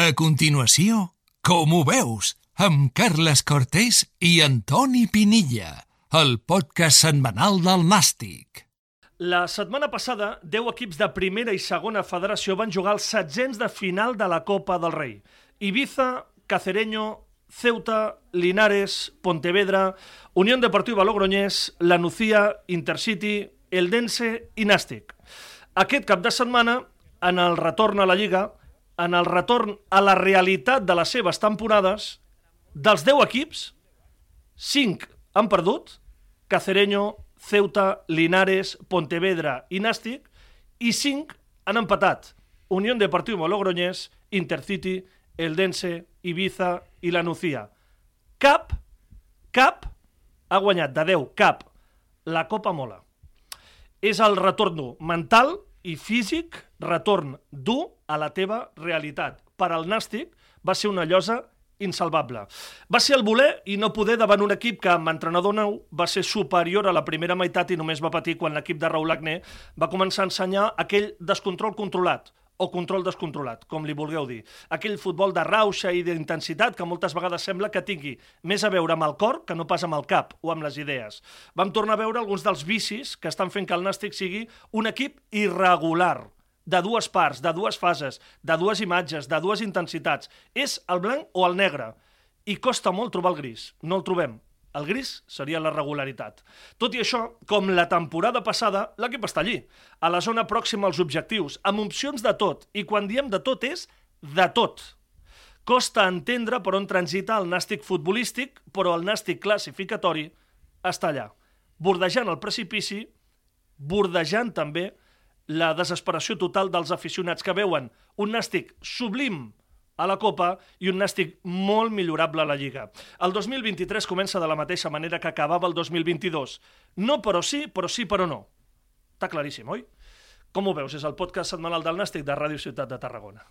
A continuació, com ho veus, amb Carles Cortés i Antoni Pinilla, el podcast setmanal del Nàstic. La setmana passada, 10 equips de primera i segona federació van jugar els setzents de final de la Copa del Rei. Ibiza, Cacereño, Ceuta, Linares, Pontevedra, Unión Deportiva Logroñés, La Nucía, Intercity, Eldense i Nàstic. Aquest cap de setmana, en el retorn a la Lliga, en el retorn a la realitat de les seves temporades, dels 10 equips, 5 han perdut, Cacereño, Ceuta, Linares, Pontevedra i Nàstic, i 5 han empatat, Unión Deportiva Logroñés, Intercity, Eldense, Ibiza i la Nucía. Cap, cap, ha guanyat de 10, cap, la Copa Mola. És el retorn dur mental i físic, retorn dur a la teva realitat. Per al Nàstic va ser una llosa insalvable. Va ser el voler i no poder davant un equip que amb entrenador nou va ser superior a la primera meitat i només va patir quan l'equip de Raúl Agné va començar a ensenyar aquell descontrol controlat o control descontrolat, com li vulgueu dir. Aquell futbol de rauxa i d'intensitat que moltes vegades sembla que tingui més a veure amb el cor que no pas amb el cap o amb les idees. Vam tornar a veure alguns dels vicis que estan fent que el Nàstic sigui un equip irregular, de dues parts, de dues fases, de dues imatges, de dues intensitats. És el blanc o el negre. I costa molt trobar el gris. No el trobem. El gris seria la regularitat. Tot i això, com la temporada passada, l'equip està allí, a la zona pròxima als objectius, amb opcions de tot, i quan diem de tot és de tot. Costa entendre per on transita el nàstic futbolístic, però el nàstic classificatori està allà, bordejant el precipici, bordejant també la desesperació total dels aficionats que veuen un nàstic sublim a la Copa i un nàstic molt millorable a la Lliga. El 2023 comença de la mateixa manera que acabava el 2022. No però sí, però sí però no. Està claríssim, oi? Com ho veus? És el podcast setmanal del Nàstic de Ràdio Ciutat de Tarragona.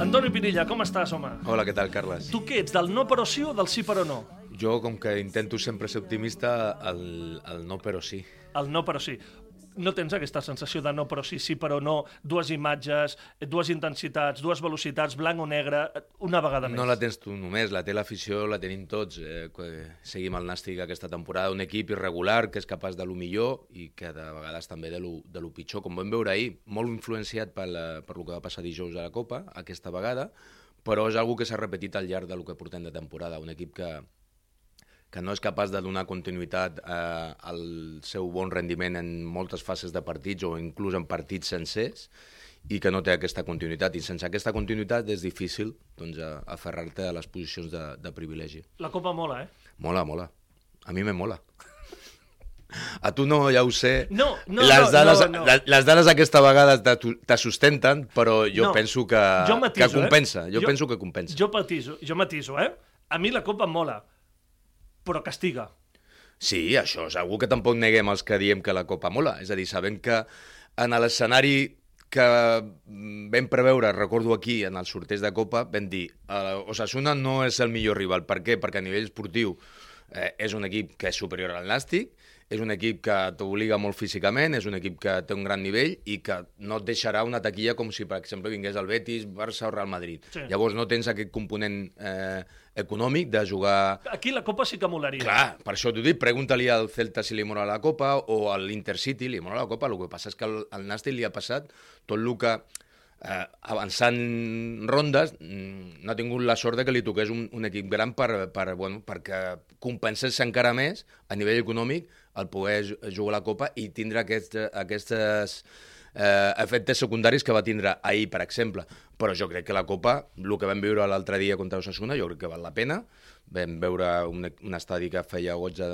Antoni Pinilla, com estàs, home? Hola, què tal, Carles? Tu què ets, del no però sí o del sí però no? Jo, com que intento sempre ser optimista, el, el no però sí. El no però sí. No tens aquesta sensació de no però sí, sí però no, dues imatges, dues intensitats, dues velocitats, blanc o negre, una vegada més. No la tens tu només, la té l'afició, la tenim tots. Eh, seguim el Nàstic aquesta temporada, un equip irregular que és capaç de lo millor i que de vegades també de lo, de lo pitjor, com vam veure ahir, molt influenciat per, la, per lo que va passar dijous a la Copa, aquesta vegada, però és algo que s'ha repetit al llarg del que portem de temporada, un equip que, que no és capaç de donar continuïtat eh, al seu bon rendiment en moltes fases de partits o inclús en partits sencers i que no té aquesta continuïtat. I sense aquesta continuïtat és difícil doncs, aferrar-te a les posicions de, de privilegi. La Copa mola, eh? Mola, mola. A mi me mola. A tu no, ja ho sé. No, no, les dades, no, no. Les, les dades aquesta vegada te sustenten, però jo no, penso que, jo matiso, que compensa. Eh? Jo, jo penso que compensa. Jo matiso, jo matiso, eh? A mi la Copa mola, però castiga. Sí, això és algú que tampoc neguem els que diem que la Copa mola. És a dir, sabem que en l'escenari que vam preveure, recordo aquí, en el sorteig de Copa, vam dir eh, Osasuna no és el millor rival. Per què? Perquè a nivell esportiu eh, és un equip que és superior al Nàstic, és un equip que t'obliga molt físicament, és un equip que té un gran nivell i que no et deixarà una taquilla com si, per exemple, vingués el Betis, Barça o Real Madrid. Sí. Llavors no tens aquest component eh, econòmic de jugar... Aquí la Copa sí que molaria. Clar, per això t'ho dic, pregunta-li al Celta si li mola la Copa o a l'Intercity li mola la Copa. El que passa és que al, Nàstic li ha passat tot el que eh, avançant rondes, mm, no ha tingut la sort de que li toqués un, un equip gran per, per, bueno, perquè compensés encara més a nivell econòmic el poder jugar la Copa i tindre aquest, aquestes eh, efectes secundaris que va tindre ahir, per exemple. Però jo crec que la Copa, el que vam viure l'altre dia contra Osasuna, jo crec que val la pena. Vam veure un, un estadi que feia goig de,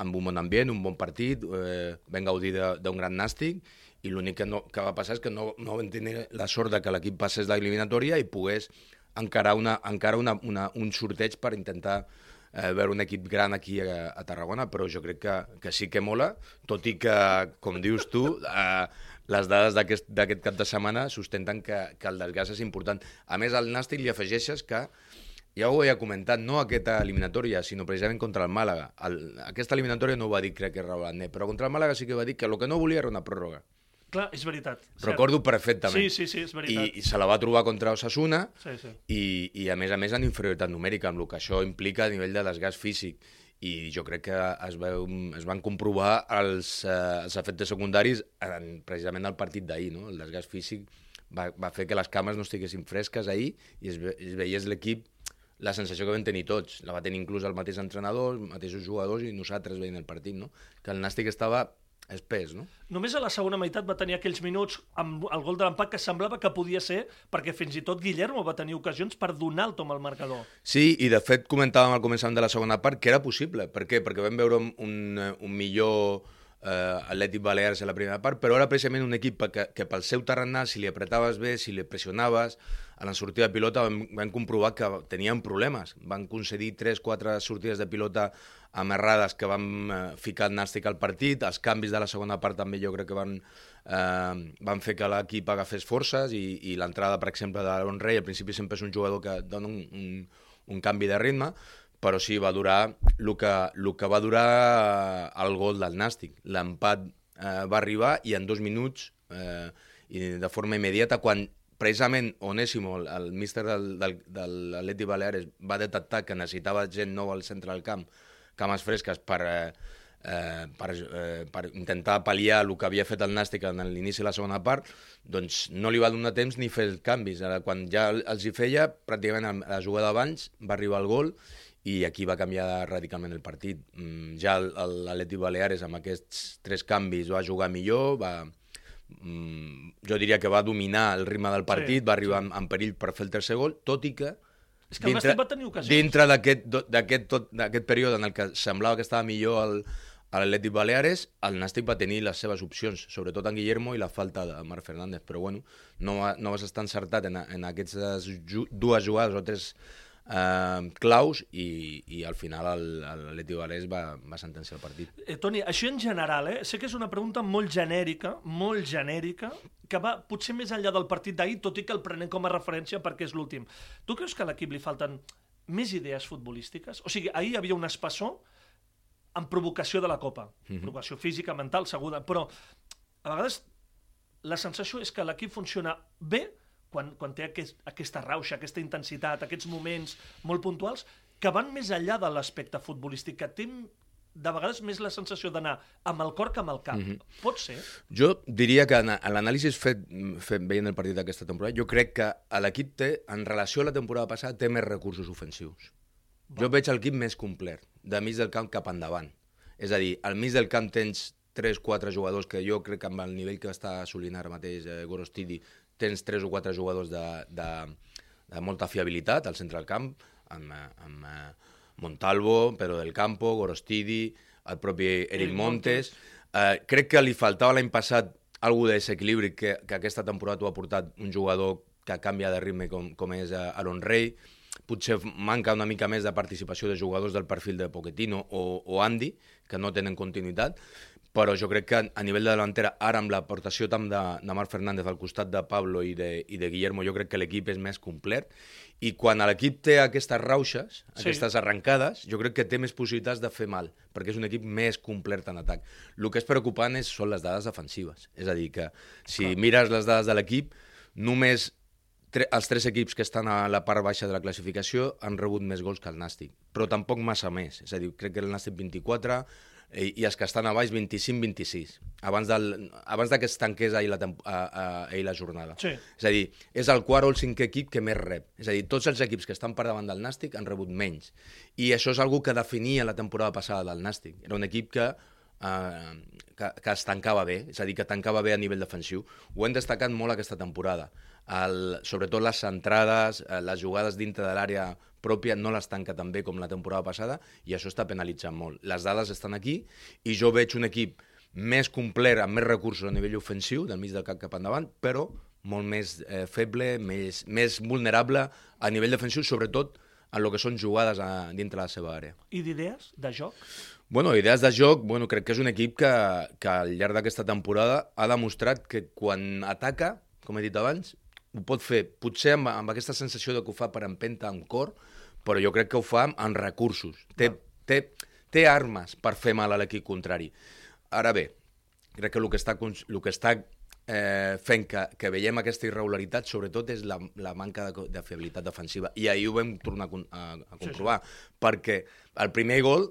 amb un bon ambient, un bon partit, eh, vam gaudir d'un gran nàstic i l'únic que, no, que va passar és que no, no vam tenir la sort de que l'equip passés l'eliminatòria i pogués encarar, una, encara una, una, un sorteig per intentar eh, veure un equip gran aquí a, a Tarragona, però jo crec que, que sí que mola, tot i que, com dius tu, eh, les dades d'aquest cap de setmana sustenten que, que el desgast és important. A més, al Nàstic li afegeixes que ja ho havia comentat, no aquesta eliminatòria, sinó precisament contra el Màlaga. El, aquesta eliminatòria no ho va dir, crec que Raúl Andé, però contra el Màlaga sí que va dir que el que no volia era una pròrroga. Clar, és veritat. cert. Recordo perfectament. Sí, sí, sí, és veritat. I, I se la va trobar contra Osasuna Sí, sí. i, i a més a més en inferioritat numèrica, amb el que això implica a nivell de desgast físic. I jo crec que es, veu, es van comprovar els, eh, els efectes secundaris en, precisament al partit d'ahir. No? El desgast físic va, va fer que les cames no estiguessin fresques ahir i es, ve, es veiés l'equip la sensació que vam tenir tots. La va tenir inclús el mateix entrenador, els mateixos jugadors i nosaltres veient el partit, no? Que el Nàstic estava espès, no? Només a la segona meitat va tenir aquells minuts amb el gol de l'empat que semblava que podia ser, perquè fins i tot Guillermo va tenir ocasions per donar el tom al marcador. Sí, i de fet comentàvem al començament de la segona part que era possible. Per què? Perquè vam veure un, un millor eh, Atlètic Balears a la primera part, però era precisament un equip que, que pel seu tarannà, si li apretaves bé, si li pressionaves, a la sortida de pilota vam, vam comprovar que tenien problemes. Van concedir 3-4 sortides de pilota amarrades que van eh, ficar nàstic al partit, els canvis de la segona part també jo crec que van, eh, van fer que l'equip agafés forces i, i l'entrada, per exemple, d'Aaron Rey, al principi sempre és un jugador que dona un, un, un canvi de ritme, però sí, va durar el que, el que va durar eh, el gol del Nàstic. L'empat eh, va arribar i en dos minuts, eh, i de forma immediata, quan precisament Onésimo, el, el míster del, del, de l'Atleti Baleares, va detectar que necessitava gent nova al centre del camp, cames fresques per, eh, eh, per, eh, per intentar pal·liar el que havia fet el Nàstic en l'inici de la segona part, doncs no li va donar temps ni fer els canvis. Ara, quan ja els hi feia, pràcticament a la jugada abans va arribar el gol i aquí va canviar radicalment el partit. Mm, Ja l'Atleti Baleares amb aquests tres canvis va jugar millor, va, mm, jo diria que va dominar el ritme del partit, Sí, va arribar en, en perill per fer el tercer gol, tot i que És que Nàstic va tenir ocasions. dintre d'aquest període en el que semblava que estava millor el, a l'Atlètic Baleares, el Nàstic va tenir les seves opcions, sobretot en Guillermo i la falta de Marc Fernández, però bueno, no, no vas estar encertat en, en aquestes dues jugades o tres eh, claus i, i al final l'Atlètic Baleares va, va sentenciar el partit. Eh, Toni, això en general, eh? sé que és una pregunta molt genèrica, molt genèrica, que va potser més enllà del partit d'ahir, tot i que el prenem com a referència perquè és l'últim. Tu creus que a l'equip li falten més idees futbolístiques? O sigui, ahir hi havia un espessor en provocació de la Copa. Provocació física, mental, segura, però a vegades la sensació és que l'equip funciona bé quan, quan té aquest, aquesta rauxa, aquesta intensitat, aquests moments molt puntuals, que van més enllà de l'aspecte futbolístic, que té de vegades més la sensació d'anar amb el cor que amb el cap. Mm -hmm. Pot ser? Jo diria que en en l'anàlisi fet, fet veient el partit d'aquesta temporada, jo crec que l'equip té, en relació a la temporada passada, té més recursos ofensius. Jo veig l'equip més complet, de mig del camp cap endavant. És a dir, al mig del camp tens 3-4 jugadors que jo crec que amb el nivell que està assolint ara mateix eh, Gorostidi, tens 3 o 4 jugadors de, de, de molta fiabilitat al centre del camp, amb, amb eh, Montalvo, Pedro del Campo, Gorostidi, el propi Eric, Montes. Eh, crec que li faltava l'any passat algú de desequilibri que, que aquesta temporada t'ho ha portat un jugador que canvia de ritme com, com és eh, Aaron Rey. Potser manca una mica més de participació de jugadors del perfil de Pochettino o, o Andy, que no tenen continuïtat, però jo crec que a nivell de delantera, ara amb l'aportació tant de, de Marc Fernández al costat de Pablo i de, i de Guillermo, jo crec que l'equip és més complet, i quan l'equip té aquestes rauxes, sí. aquestes arrencades, jo crec que té més possibilitats de fer mal, perquè és un equip més complet en atac. El que és preocupant és, són les dades defensives. És a dir, que si Clar. mires les dades de l'equip, només tre els tres equips que estan a la part baixa de la classificació han rebut més gols que el Nàstic, però tampoc massa més. És a dir, crec que el Nàstic 24 i, i els que estan a baix 25-26, abans, del, abans de que es tanqués ahir la, a, a, ahir la jornada. Sí. És a dir, és el quart o el cinquè equip que més rep. És a dir, tots els equips que estan per davant del Nàstic han rebut menys. I això és algo que definia la temporada passada del Nàstic. Era un equip que, eh, que, que es tancava bé, és a dir, que tancava bé a nivell defensiu. Ho hem destacat molt aquesta temporada. El, sobretot les centrades, eh, les jugades dintre de l'àrea pròpia no les tanca tan bé com la temporada passada i això està penalitzant molt. Les dades estan aquí i jo veig un equip més complet, amb més recursos a nivell ofensiu, del mig del cap cap endavant, però molt més eh, feble, més, més vulnerable a nivell defensiu, sobretot en el que són jugades a, dintre la seva àrea. I d'idees de joc? Bueno, idees de joc, bueno, crec que és un equip que, que al llarg d'aquesta temporada ha demostrat que quan ataca, com he dit abans, ho pot fer, potser amb, amb aquesta sensació de que ho fa per empenta amb cor, però jo crec que ho fa amb, recursos. Té, té, té armes per fer mal a l'equip contrari. Ara bé, crec que el que està, el que està eh, fent que, que veiem aquesta irregularitat, sobretot, és la, la manca de, de fiabilitat defensiva. I ahir ho vam tornar a, a, a comprovar, perquè el primer gol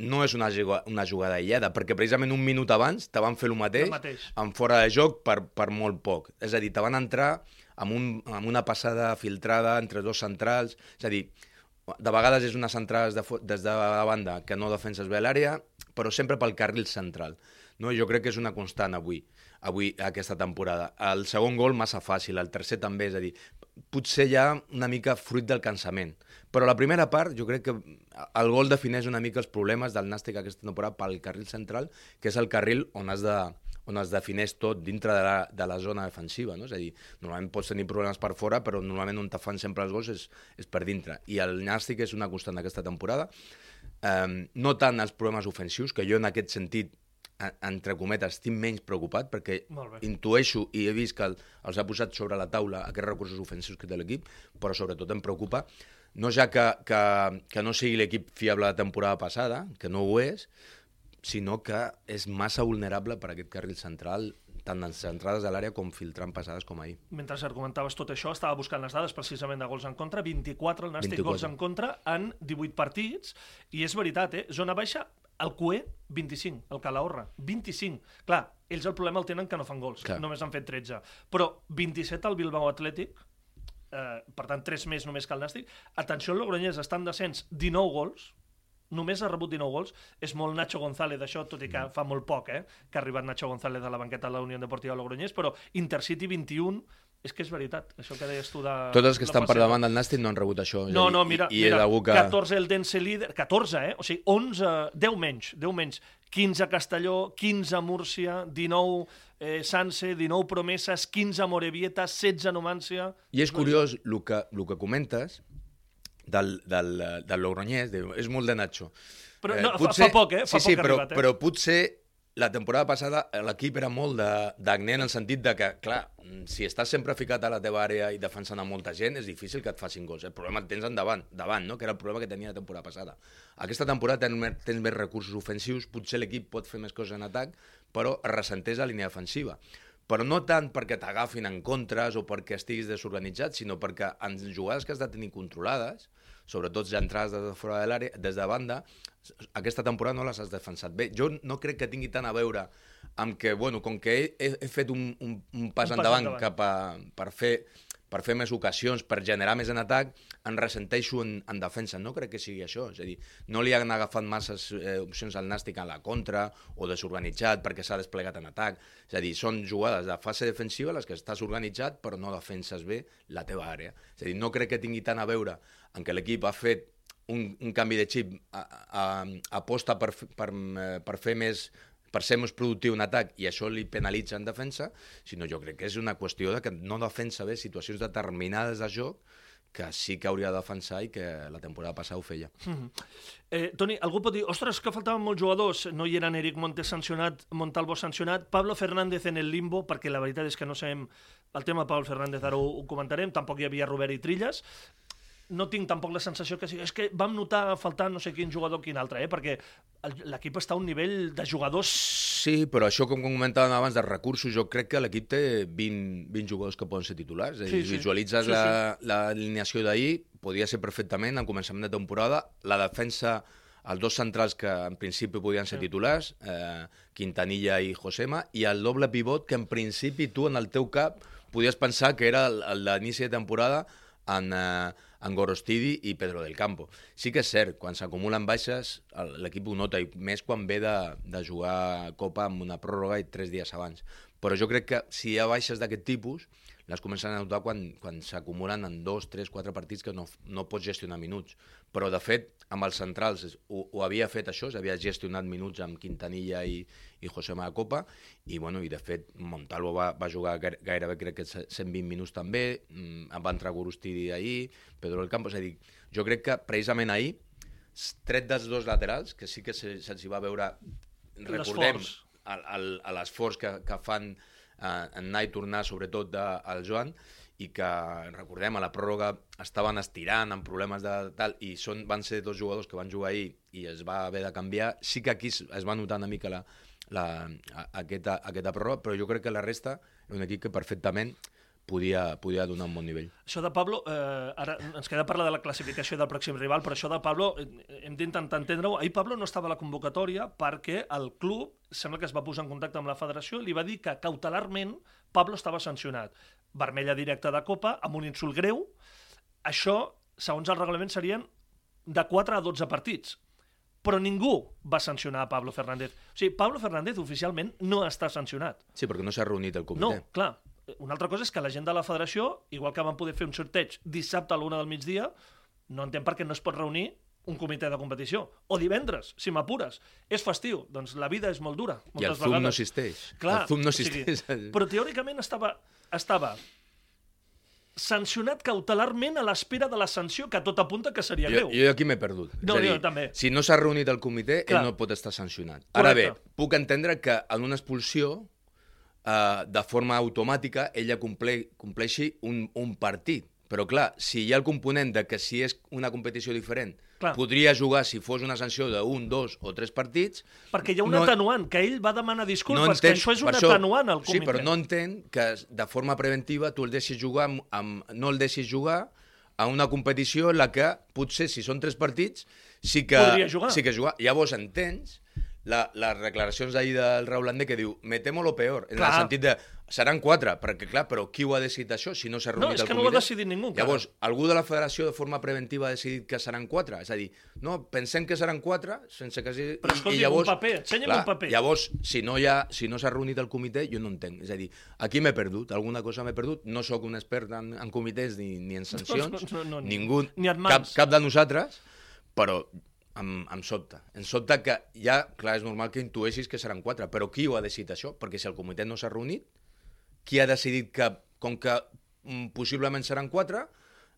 no és una, una jugada aïllada, perquè precisament un minut abans te van fer el mateix, El mateix. en fora de joc per, per molt poc. És a dir, te van entrar amb, un, amb una passada filtrada entre dos centrals, és a dir, de vegades és unes entrades de, fo- des de la banda que no defenses bé l'àrea, però sempre pel carril central. No? Jo crec que és una constant avui, avui aquesta temporada. El segon gol massa fàcil, el tercer també, és a dir, potser ja una mica fruit del cansament. Però la primera part, jo crec que el gol defineix una mica els problemes del Nàstic aquesta temporada pel carril central, que és el carril on has de, on es defineix tot dintre de la, de la zona defensiva, no? És a dir, normalment pots tenir problemes per fora, però normalment on te fan sempre els gols és, és per dintre. I el Nàstic és una constant d'aquesta temporada. Um, no tant els problemes ofensius, que jo en aquest sentit, entre cometes, estic menys preocupat, perquè intueixo i he vist que el, els ha posat sobre la taula aquests recursos ofensius que té l'equip, però sobretot em preocupa no ja que, que, que no sigui l'equip fiable de la temporada passada, que no ho és, sinó que és massa vulnerable per aquest carril central, tant en les entrades de l'àrea com filtrant passades com ahir. Mentre argumentaves tot això, estava buscant les dades precisament de gols en contra, 24 el Nàstic 24. gols en contra en 18 partits, i és veritat, eh? Zona baixa, el Cué, 25, el Calahorra, 25. Clar, ells el problema el tenen que no fan gols, Clar. només han fet 13. Però 27 al Bilbao Atlètic, eh, per tant, 3 més només que el Nàstic. Atenció, el Logroñés està en descens, 19 gols, només ha rebut 19 gols. És molt Nacho González d'això, tot i que Mm. fa molt poc, eh, que ha arribat Nacho González de la banqueta de la Unió Deportiva Logroñés, però Intercity 21, és que és veritat, això que deies tu de... Tots els que estan per davant del Nàstic no han rebut això. a No, no, mira, i, i mira que... 14 el Dense líder, 14, eh? O sigui, 11, 10 menys, 10 menys. 15 Castelló, 15 Múrcia, 19 eh, Sanse, 19 Promeses, 15 Morevieta, 16 Numància... I és curiós el que, el que comentes del, del, del Logroñés, diu, és molt de Nacho. Però no, fa- fa poc, eh? Fa sí, sí, poc ha però, arribat, eh? però potser la temporada passada eh, l'equip era molt de- d'acné en el sentit de que, clar, si estàs sempre ficat a la teva àrea i defensant a molta gent, és difícil que et facin gols. El problema el tens endavant, davant, no? que era el problema que tenia la temporada passada. Aquesta temporada tens, més- tens més recursos ofensius, potser l'equip pot fer més coses en atac, però es ressenteix la línia defensiva però no tant perquè t'agafin en contres o perquè estiguis desorganitzat, sinó perquè en jugades que has de tenir controlades, sobretot ja entrades des de fora de l'àrea, des de banda, aquesta temporada no les has defensat bé. Jo no crec que tingui tant a veure amb que, bueno, com que he, he, fet un, un, un pas Un pas endavant, endavant. cap a, per fer per fer més ocasions, per generar més en atac, en ressenteixo en, en defensa. No crec que sigui això. És a dir, no li han agafat masses eh, opcions al Nàstic a la contra o desorganitzat perquè s'ha desplegat en atac. És a dir, són jugades de fase defensiva les que estàs organitzat però no defenses bé la teva àrea. És a dir, no crec que tingui tant a veure en què l'equip ha fet un, un canvi de xip, a, a, a, aposta per, per, eh, per fer més per ser més productiu en atac i això li penalitza en defensa, sinó jo crec que és una qüestió de que no defensa bé situacions determinades de joc que sí que hauria de defensar i que la temporada passada ho feia. Eh, Toni, algú pot dir, ostres, que faltaven molts jugadors. No hi eren Eric Montes sancionat, Montalvo sancionat, Pablo Fernández en el limbo, perquè la veritat és que no sabem el tema de Pablo Fernández, ara ho, ho comentarem, tampoc hi havia Robert i Trilles. No tinc tampoc la sensació que sigui... És que vam notar faltar no sé quin jugador quin altre, eh? perquè l'equip està a un nivell de jugadors... Sí, però això, com comentàvem abans, dels recursos, jo crec que l'equip té 20, 20 jugadors que poden ser titulars. Sí, sí. Visualitzes Sí, la- l'alineació d'ahir, podia ser perfectament al començament de temporada. La defensa, els dos centrals que en principi podien ser titulars, eh, Quintanilla i Josema, i el doble pivot que en principi tu en el teu cap podies pensar que era d'inici de temporada en, eh, en Gorostidi i Pedro del Campo. Sí que és cert, quan s'acumulen baixes, l'equip ho nota, i més quan ve de, de jugar Copa amb una pròrroga i tres dies abans. Però jo crec que si hi ha baixes d'aquest tipus, les comencen a notar quan, quan s'acumulen en dos, tres, quatre partits que no, no pots gestionar minuts. Però, de fet, amb els centrals ho, ho havia fet això, s'havia gestionat minuts amb Quintanilla i, i José Ma Copa, i, bueno, i de fet Montalvo va, va jugar gaire- gairebé crec que 120 minuts també, mm, em va entrar Gorostidi ahir, Pedro del Campo, és a dir, jo crec que precisament ahir, tret dels dos laterals, que sí que se- se'ls hi va veure, recordem, l'esforç que, que fan eh, anar i tornar, sobretot de, el Joan, i que, recordem, a la pròrroga estaven estirant amb problemes de tal, i són, van ser dos jugadors que van jugar ahir i es va haver de canviar, sí que aquí es es va notar una mica la, la, a- aquesta, aquesta pròrroga, però jo crec que la resta és un equip que perfectament podia, podia donar un bon nivell. Això de Pablo, eh, ara ens queda parlar de la classificació del pròxim rival, però això de Pablo eh, hem d'intentar entendre-ho. Ahir Pablo no estava a la convocatòria perquè el club sembla que es va posar en contacte amb la federació i li va dir que cautelarment Pablo estava sancionat. Vermella directa de Copa, amb un insult greu. Això, segons el reglament, serien de 4 a 12 partits. Però ningú va sancionar a Pablo Fernández. O sigui, Pablo Fernández oficialment no està sancionat. Sí, perquè no s'ha reunit el No, comitè. clar. Una altra cosa és que la gent de la federació, igual que van poder fer un sorteig dissabte a l'una del migdia, no entenc per què no es pot reunir un comitè de competició. O divendres, si m'apures. És festiu, doncs la vida és molt dura. I el moltes ZUM no vegades. existeix. Clar, el ZUM no o sigui, existeix. però teòricament estava, estava sancionat cautelarment a l'espera de la sanció, que tot apunta que seria Jo, greu. jo aquí m'he perdut. No, és dir, jo també. Si no s'ha reunit el comitè, Clar. ell no pot estar sancionat. Ara bé, Correcte. puc entendre que en una expulsió, eh, de forma automàtica, ella comple compleixi un, un partit. Però, clar, si hi ha el component de que si és una competició diferent, Clar. podria jugar si fos una sanció d'un, dos o tres partits... Perquè hi ha un no- atenuant, que ell va demanar disculpes, entén- que això és un per atenuant al Sí, comitè. però no entén que de forma preventiva tu el deixis jugar amb, amb, no el deixis jugar a una competició en la que potser si són tres partits sí que. Sí que jugar. Llavors entens la, les declaracions d'ahir del Raúl Landé que diu me temo lo peor, en Clar. el sentit de seran quatre, perquè clar, però qui ho ha decidit això si no s'ha No, reunit és el que no ho ha comitè? decidit ningú. Llavors, algú de la federació de forma preventiva ha decidit que seran quatre? És a dir, no, pensem que seran quatre, sense que... Però escolti, un paper, ensenya'm un paper. Llavors, si no hi ha, si no s'ha reunit el comitè, jo no entenc. És a dir, aquí m'he perdut, alguna cosa m'he perdut. No sóc un expert en, en comitès ni, ni en sancions, no, no, no. ningú, Ni cap, cap de nosaltres, però em, em sobta. Em sobta que ja, clar, és normal que intueixis que seran quatre, però qui ho ha decidit això? Perquè si el comitè no s'ha reunit, qui ha decidit que, com que mm, possiblement seran quatre,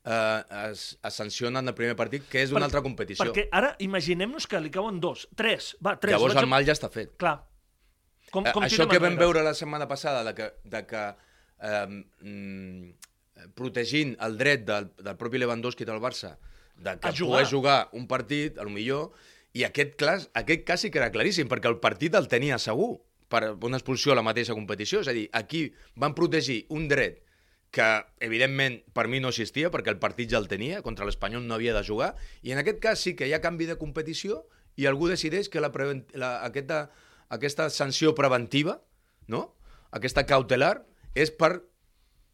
eh, es, es sancionen el primer partit, que és d'una altra competició. Perquè ara imaginem-nos que li cauen dos, tres, va, tres. Llavors vaig el mal ja està fet. Clar. Com, Eh, com Això que vam veure la setmana passada, de que, de que eh, mm, protegint el dret del, del propi Lewandowski del Barça de que A jugar. pogués jugar un partit, a lo millor, i aquest, cas, aquest cas sí que era claríssim, perquè el partit el tenia segur per una expulsió a la mateixa competició. És a dir, aquí van protegir un dret que, evidentment, per mi no existia, perquè el partit ja el tenia, contra l'Espanyol no havia de jugar, i en aquest cas sí que hi ha canvi de competició i algú decideix que la, la, aquesta, aquesta sanció preventiva, no? aquesta cautelar, és per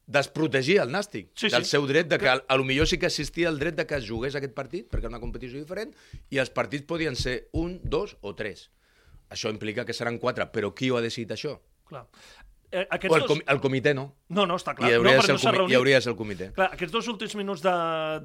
desprotegir el nàstic Sí, sí. del seu dret, de que a, a lo millor sí que existia el dret de que es jugués aquest partit, perquè era una competició diferent, i els partits podien ser un, dos o tres. Això implica que seran quatre, però qui ho ha decidit això? Clar. Eh, aquests O el, com, el comitè no. No, no, està clar. I hauria, no, de ser el no s'ha comi- reunit. I hauria de ser el comitè. Clar, aquests dos últims minuts de,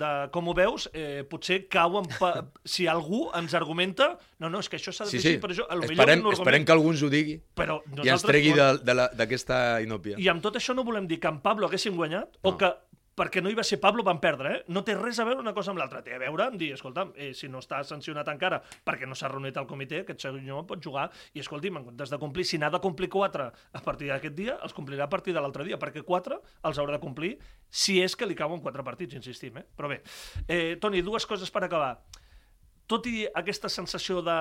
de com ho veus, eh, potser cauen... Pa... si algú ens argumenta... No, no, és que això s'ha de Sí, sí. per això... Esperem, esperem que algú ens ho digui Però i ens tregui no- d'aquesta inòpia. I amb tot això no volem dir que en Pablo haguéssim guanyat o No. que perquè no hi va ser Pablo van perdre, eh? No té res a veure una cosa amb l'altra. Té a veure amb dir, escolta'm, eh, si no està sancionat encara perquè no s'ha reunit el comitè, aquest senyor pot jugar i, escolti'm, en comptes de complir, si n'ha de complir quatre a partir d'aquest dia, els complirà a partir de l'altre dia, perquè quatre els haurà de complir si és que li cauen quatre partits, insistim, eh? Però bé, eh, Toni, dues coses per acabar. Tot i aquesta sensació de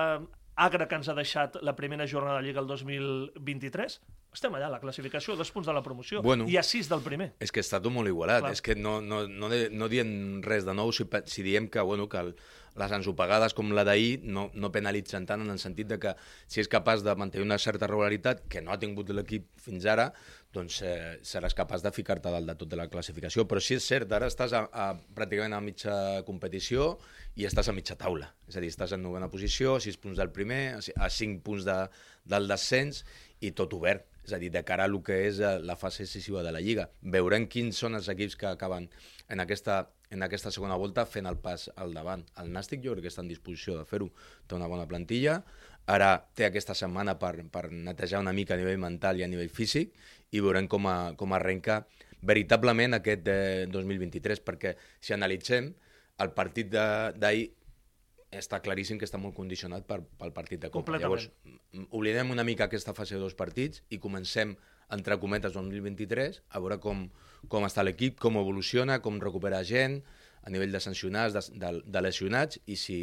agre que ens ha deixat la primera jornada de Lliga el 2023, estem allà, a la classificació, dos punts de la promoció, Bueno. i a sis del primer. És que està tot molt igualat. Clar. És que no, no, no, no diem res de nou si, si diem que, bueno, que el, les ensopegades com la d'ahir no, no penalitzen tant en el sentit de que si és capaç de mantenir una certa regularitat, que no ha tingut l'equip fins ara, doncs eh, seràs capaç de ficar-te dalt de tot de la classificació. Però sí és cert, ara estàs a, a, pràcticament a mitja competició i estàs a mitja taula. És a dir, estàs en novena posició, a 6 punts del primer, a ci- a 5 punts de, del descens i tot obert. És a dir, de cara a el que és eh, la fase decisiva de la Lliga. Veurem quins són els equips que acaben en aquesta, en aquesta segona volta fent el pas al davant. El Nàstic jo crec que està en disposició de fer-ho. Té una bona plantilla. Ara té aquesta setmana per, per netejar una mica a nivell mental i a nivell físic i veurem com, a, com arrenca veritablement aquest eh, 2023, perquè si analitzem el partit de- d'ahir està claríssim que està molt condicionat per, pel partit de Copa. Llavors, oblidem una mica aquesta fase de dos partits i comencem entre cometes 2023, a veure com, com està l'equip, com evoluciona, com recupera gent, a nivell de sancionats, de, de, de lesionats, i si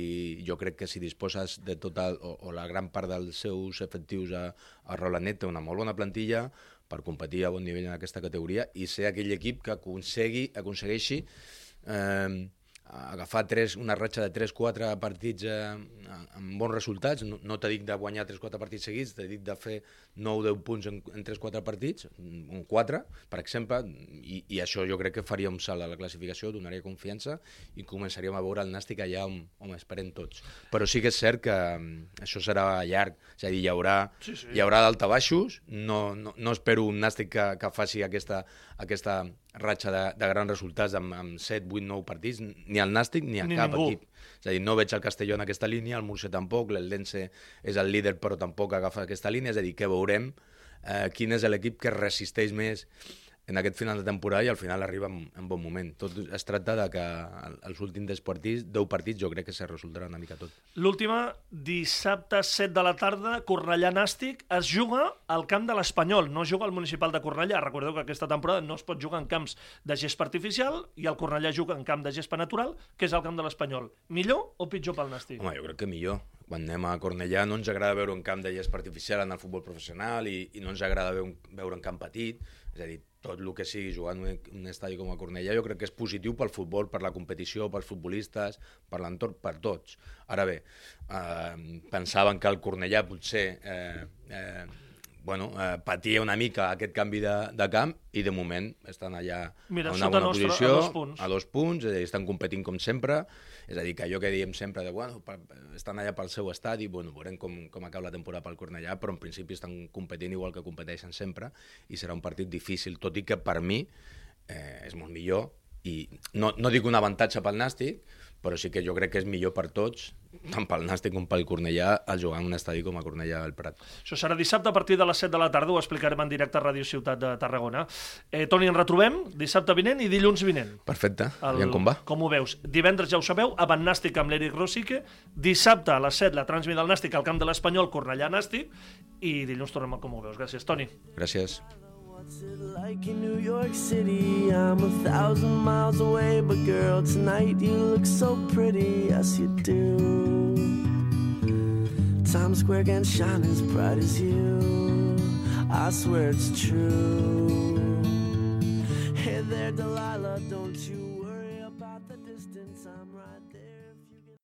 jo crec que si disposes de tota, o, o la gran part dels seus efectius a, a Rolanet, té una molt bona plantilla per competir a bon nivell en aquesta categoria i ser aquell equip que aconsegui, aconsegueixi eh, agafar tres, una ratxa de 3-4 partits eh, amb bons resultats, no, no t'he dit de guanyar 3-4 partits seguits, t'he dit de fer 9-10 punts en, en 3-4 partits, un 4, per exemple, i, i això jo crec que faria un salt a la classificació, donaria confiança i començaríem a veure el Nàstic allà on, on esperem tots. Però sí que és cert que um, això serà llarg, és a dir, hi haurà, sí, sí. hi haurà d'altabaixos, no, no, no espero un Nàstic que, que faci aquesta, aquesta ratxa de, de grans resultats amb, amb 7, 8, 9 partits, ni al Nàstic ni a Ni cap ningú. equip. És a dir, no veig el Castelló en aquesta línia, el Murcia tampoc, l'Eldense és el líder però tampoc agafa aquesta línia, és a dir, que veurem eh, quin és l'equip que resisteix més en aquest final de temporada i al final arriba en, en bon moment. Tot es tracta de que el- els últims partits, 10 partits, jo crec que se resoldrà una mica tot. L'última, dissabte 7 de la tarda, Cornellà Nàstic, es juga al camp de l'Espanyol, no juga al municipal de Cornellà. Recordeu que aquesta temporada no es pot jugar en camps de gespa artificial i el Cornellà juga en camp de gespa natural, que és el camp de l'Espanyol. Millor o pitjor pel Nàstic? Home, jo crec que millor. Quan anem a Cornellà no ens agrada veure un camp de llest artificial en el futbol professional i, i no ens agrada veure un, veure un camp petit. És a dir, tot el que sigui jugar en un, un estadi com a Cornellà jo crec que és positiu pel futbol, per la competició, pels futbolistes, per l'entorn, per tots. Ara bé, eh, pensaven que el Cornellà potser eh, eh, bueno, eh, patia una mica aquest canvi de, de camp i de moment estan allà Mira, a una bona nostra, a posició, dos punts. a dos punts, és a dir, estan competint com sempre, és a dir, que allò que diem sempre de, bueno, per, estan allà pel seu estadi, bueno, veurem com, com acaba la temporada pel Cornellà, però en principi estan competint igual que competeixen sempre i serà un partit difícil, tot i que per mi eh, és molt millor i no, no dic un avantatge pel Nàstic, però sí que jo crec que és millor per tots, tant pel Nàstic com pel Cornellà, el jugar en un estadi com a Cornellà del Prat. Això serà dissabte a partir de les 7 de la tarda, ho explicarem en directe a Ràdio Ciutat de Tarragona. Eh, Toni, ens retrobem dissabte vinent i dilluns vinent. Perfecte, el... aviam com va. Com ho veus? Divendres ja ho sabeu, avant Nàstic amb l'Eric Rosique, dissabte a les 7 la transmit del Nàstic al camp de l'Espanyol, Cornellà Nàstic, i dilluns tornem a com ho veus. Gràcies, Toni. Gràcies. Like in New York City? I'm a thousand miles away, but girl, tonight you look so pretty, yes you do. Times Square can shine as bright as you. I swear it's true. Hey there, Delilah, don't you